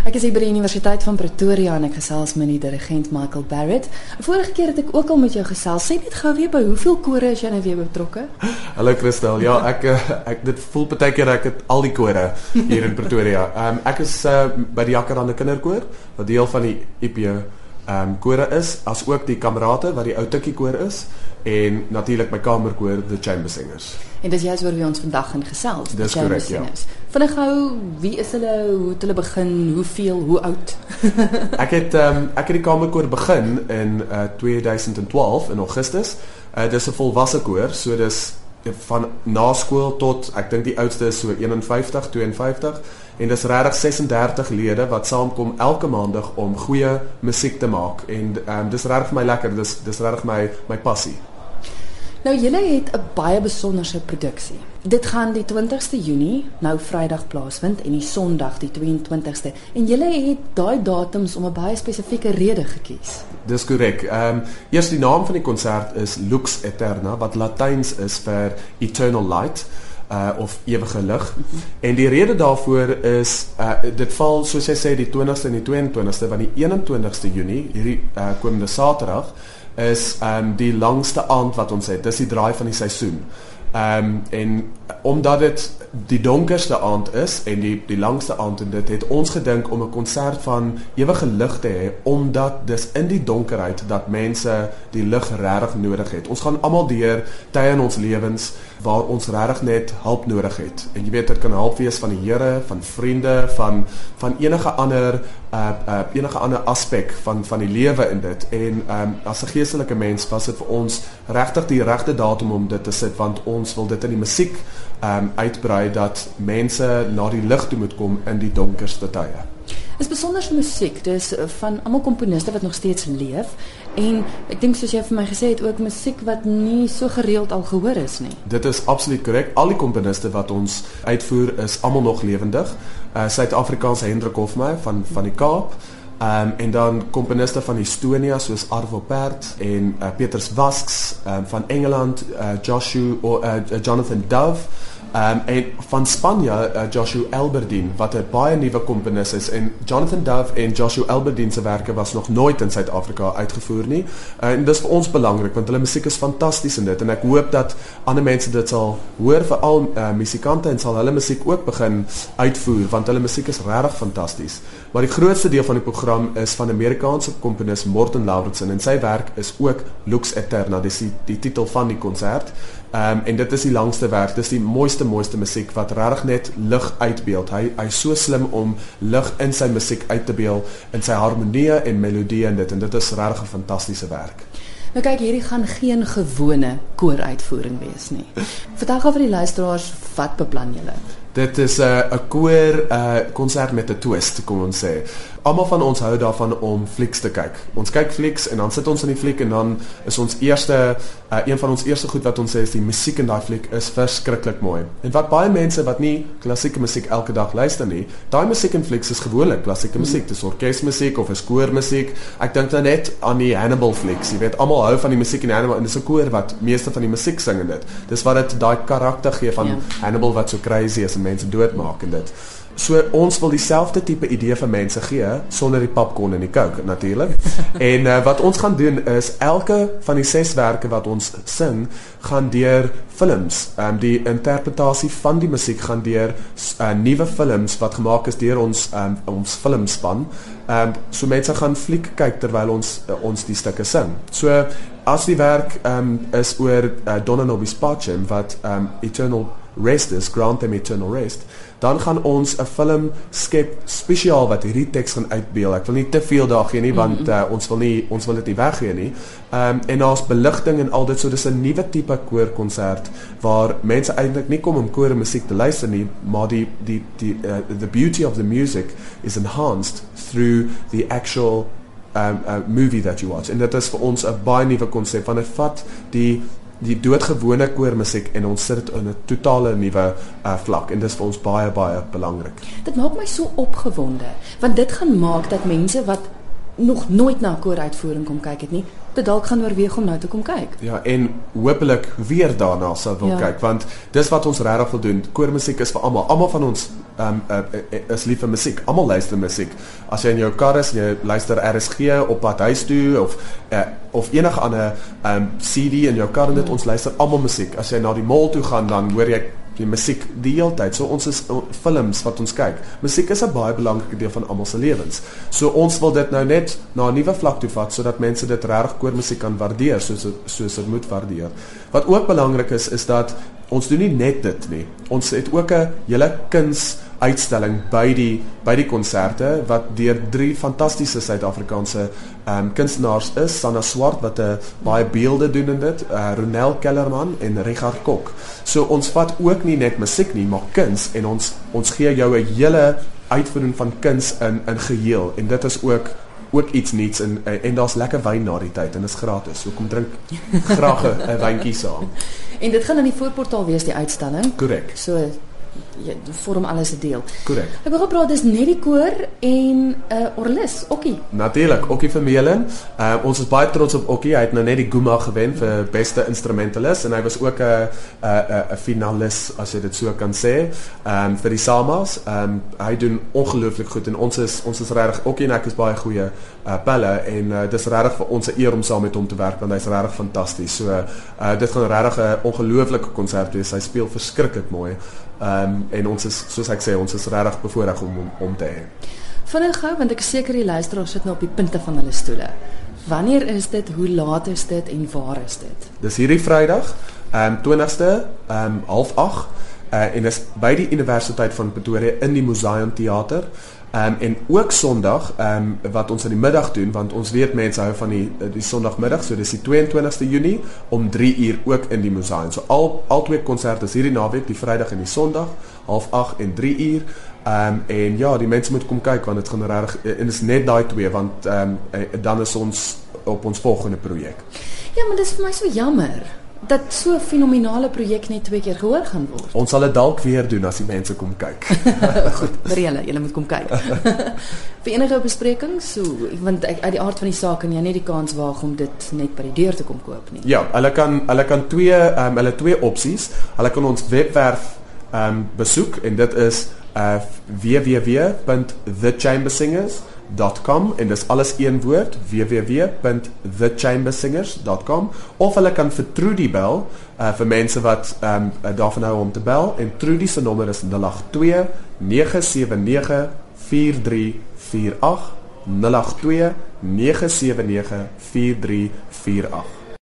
Ek is hier by die Universiteit van Pretoria en ek gesels met die dirigent Michael Barrett. Vorige keer het ek ook al met jou gesels. Sê net gou weer by hoeveel kore is jy nou weer betrokke? Hallo Christel. Ja, ek eh, ek dit voel baie keer ek het al die kore hier in Pretoria. Ehm um, ek is uh, by die Jacaranda Kinderkoor wat deel van die IP ehm um, kore is, as ook die kamerate wat die ou tikkie koor is en natuurlik my kamerkoor the Chamber Singers. En dis juist waar we ons vandag gaan gesels. Dis korrek, ja. Vinnig gou, wie is hulle? Hoe het hulle begin? Hoeveel? Hoe oud? ek het ehm um, ek het die kamerkoor begin in uh, 2012 in Augustus. Uh, dis 'n volwasse koor, so dis van na skool tot ek dink die oudste is so 51, 52 en dis regtig 36 lede wat saamkom elke maandag om goeie musiek te maak en ehm um, dis regtig vir my lekker, dis dis regtig my my passie. Nou julle het 'n baie besonderse produksie. Dit gaan die 20ste Junie, nou Vrydag plaasvind en die Sondag die 22ste. En julle het daai datums om 'n baie spesifieke rede gekies. Dis korrek. Ehm um, eers die naam van die konsert is Lux Eterna wat Latyns is vir Eternal Light uh of ewige lig. En die rede daarvoor is uh dit val soos jy sê die 20ste en die 22ste van die 21ste Junie, hierdie uh komende Saterdag is um, die langste aand wat ons het. Dis die draai van die seisoen. Ehm um, en omdat dit die donkerste aand is en die die langste aand en dit het ons gedink om 'n konsert van ewige lig te hê omdat dis in die donkerheid dat mense die lig regtig nodig het. Ons gaan almal deur tye in ons lewens waar ons regtig net hulp nodig het. En jy weet dit kan hulp wees van die Here, van vriende, van van enige ander uh uh enige ander aspek van van die lewe in dit. En ehm um, as 'n geestelike mens was dit vir ons regtig die regte datum om dit te sit want ons wil dit in die musiek ehm um, uitbrei dat mense na die lig toe moet kom in die donkerste tye. Is besonder musiek, dis van almal komponiste wat nog steeds leef en ek dink soos jy vir my gesê het ook musiek wat nie so gereeld al gehoor is nie. Dit is absoluut korrek. Al die komponiste wat ons uitvoer is almal nog lewendig. Uh Suid-Afrikaanse Hendrik Hofmeyer van van die Kaap. Ehm um, en dan komponiste van Estonia soos Arvo Pärt en uh, Petrus Wasks um, van Engeland, uh, Joshua or uh, Jonathan Dove um, en van Spanje uh, Joshua Elberdin wat 'n baie nuwe komponis is en Jonathan Dove en Joshua Elberdin se werke was nog nooit in Suid-Afrika uitgevoer nie. Uh, en dis vir ons belangrik want hulle musiek is fantasties in dit en ek hoop dat ander mense dit sal hoor veral uh, musikante en sal hulle musiek ook begin uitvoer want hulle musiek is regtig fantasties. Maar die grootste deel van die program is van Amerikaanse komponis Morton Lauritsen en sy werk is ook Lux Eterna, dis die, die titel van die konsert. Ehm um, en dit is die langste werk. Dis die mooiste mooiste musiek wat regtig net lig uitbeeld. Hy hy's so slim om lig in sy musiek uit te beeld in sy harmonieë en melodieë en dit en dit is regtig 'n fantastiese werk. Nou kyk, hierdie gaan geen gewone kooruitvoering wees nie. Vertel gou vir die luisteraars wat beplan julle? Dit is 'n uh, 'n koor 'n uh, konsert met 'n twist, kom ons sê. Almal van ons hou daarvan om flieks te kyk. Ons kyk flieks en dan sit ons in die fliek en dan is ons eerste uh, een van ons eerste goed wat ons sê is die musiek in daai fliek is verskriklik mooi. En wat baie mense wat nie klassieke musiek elke dag luister nie, daai musiek in flieks is gewoonlik klassieke mm. musiek, dis orkesmusiek of is koormusiek. Ek dink dan net aan die Hannibal flieks. Jy weet almal hou van die musiek in Hannibal en dis 'n koor wat meeste van die musiek sing in dit. Dis wat dit daai karakter gee van ja. Hannibal wat so crazy is en mense doodmaak en dit. So ons wil dieselfde tipe idee vir mense gee sonder die popcorn en die coke natuurlik. en uh, wat ons gaan doen is elke van die ses werke wat ons sing gaan deur films. Ehm um, die interpretasie van die musiek gaan deur uh, nuwe films wat gemaak is deur ons um, ons filmspan. Ehm um, so mense gaan fliek kyk terwyl ons uh, ons die stukke sing. So as die werk ehm um, is oor uh, Donna Nobis Pacem wat ehm um, Eternal Rest is grant them eternal rest dan gaan ons 'n film skep spesiaal wat hierdie teks gaan uitbeeld. Ek wil nie te veel daar gee nie want uh, ons wil nie ons wil dit nie weggee nie. Ehm um, en daar's beligting en al dit so dis 'n nuwe tipe koorkonsert waar mense eintlik nie kom om koor musiek te luister nie, maar die die die uh, the beauty of the music is enhanced through the actual um uh, movie that you watch en dit is vir ons 'n baie nuwe konsep van 'n vat die die doodgewone koormusiek en ons sit dit in 'n totale nuwe uh, vlak en dis vir ons baie baie belangrik. Dit maak my so opgewonde want dit gaan maak dat mense wat nog nooit na 'n kooruitvoering kom kyk het nie, dit dalk gaan oorweeg om nou te kom kyk. Ja, en hopelik weer daarna sal wil Ja. kyk want dis wat ons regtig wil doen. Koormusiek is vir almal. Almal van ons um, uh, is lief vir musiek. Almal luister musiek. As jy in jou kar is, jy luister RSG op pad huis toe of uh, of enige ander um, CD in jou kar en dit ons luister almal musiek. As jy na die mall toe gaan, dan hoor jy die musiek die hele tyd. So ons is uh, films wat ons kyk. Musiek is 'n baie belangrike deel van almal se lewens. So ons wil dit nou net na 'n nuwe vlak toe vat sodat mense dit regtig koormusiek kan waardeer soos soos dit moet waardeer. Wat ook belangrik is is dat ons doen nie net dit nie. Ons het ook 'n hele kuns uitstalling by die by die konserte wat deur drie fantastiese Suid-Afrikaanse ehm um, kunstenaars is, Sanna Swart wat 'n baie beelde doen in dit, uh, Ronel Kellerman en Richard Kok. So ons vat ook nie net musiek nie, maar kuns en ons ons gee jou 'n hele uitvoering van kuns in in geheel en dit is ook ook iets nuuts en en daar's lekker wyn na die tyd en dit is gratis. So kom drink graag 'n wyntjie saam. En dit gaan in die voorportaal wees die uitstalling. Korrek. So vorm alles 'n deel. Korrek. Ek wil gepraat dis net die koor en 'n uh, orlis, Okkie. Natuurlik, Okkie Vermeulen. Uh, ons is baie trots op Okkie. Hy het nou net die Guma gewen vir beste instrumentalist en hy was ook 'n 'n 'n finalis as jy dit so kan sê, um vir die Samas. Um hy doen ongelooflik goed en ons is ons is regtig Okkie en ek is baie goeie uh, pelle en uh, dis regtig vir ons 'n eer om saam met hom te werk want hy's regtig fantasties. So uh, dit gaan regtig 'n ongelooflike konsert wees. Hy speel verskriklik mooi. Um en ons is soos ek sê, ons is regtig bevoorreg om hom om te hê. Vinnig gou want ek is seker die luisteraars sit nou op die punte van hulle stoele. Wanneer is dit? Hoe laat is dit en waar is dit? Dis hierdie Vrydag, ehm um, 20ste, ehm um, 08:30 uh, en dis by die Universiteit van Pretoria in die Museum Theater. Ehm um, en ook Sondag, ehm um, wat ons in die middag doen want ons weet mense hou van die die Sondagmiddag, so dis die 22ste Junie om 3 uur ook in die museum. So al al twee konserte is hierdie naweek, die Vrydag en die Sondag, 08:30 en 3 uur. Ehm um, en ja, die mense moet kom kyk want dit gaan regtig en is net daai twee want ehm um, dan is ons op ons volgende projek. Ja, maar dis vir my so jammer dat so 'n fenominale projek net twee keer gehoor gaan word. Ons sal dit dalk weer doen as die mense kom kyk. Goed, vir julle, julle moet kom kyk. vir enige besprekings, so want ek, uit die aard van die saak kan jy net die kans waag om dit net by die deur te kom koop nie. ja, hulle kan hulle kan twee ehm um, hulle twee opsies. Hulle kan ons webwerf ehm um, besoek en dit is uh www.thechambersingers.com en dis alles een woord www.thechambersingers.com of hulle kan vir Trudy bel uh, vir mense wat ehm um, daarvan hou om te bel en Trudy se nommer is 082 979 4348 082 979 4348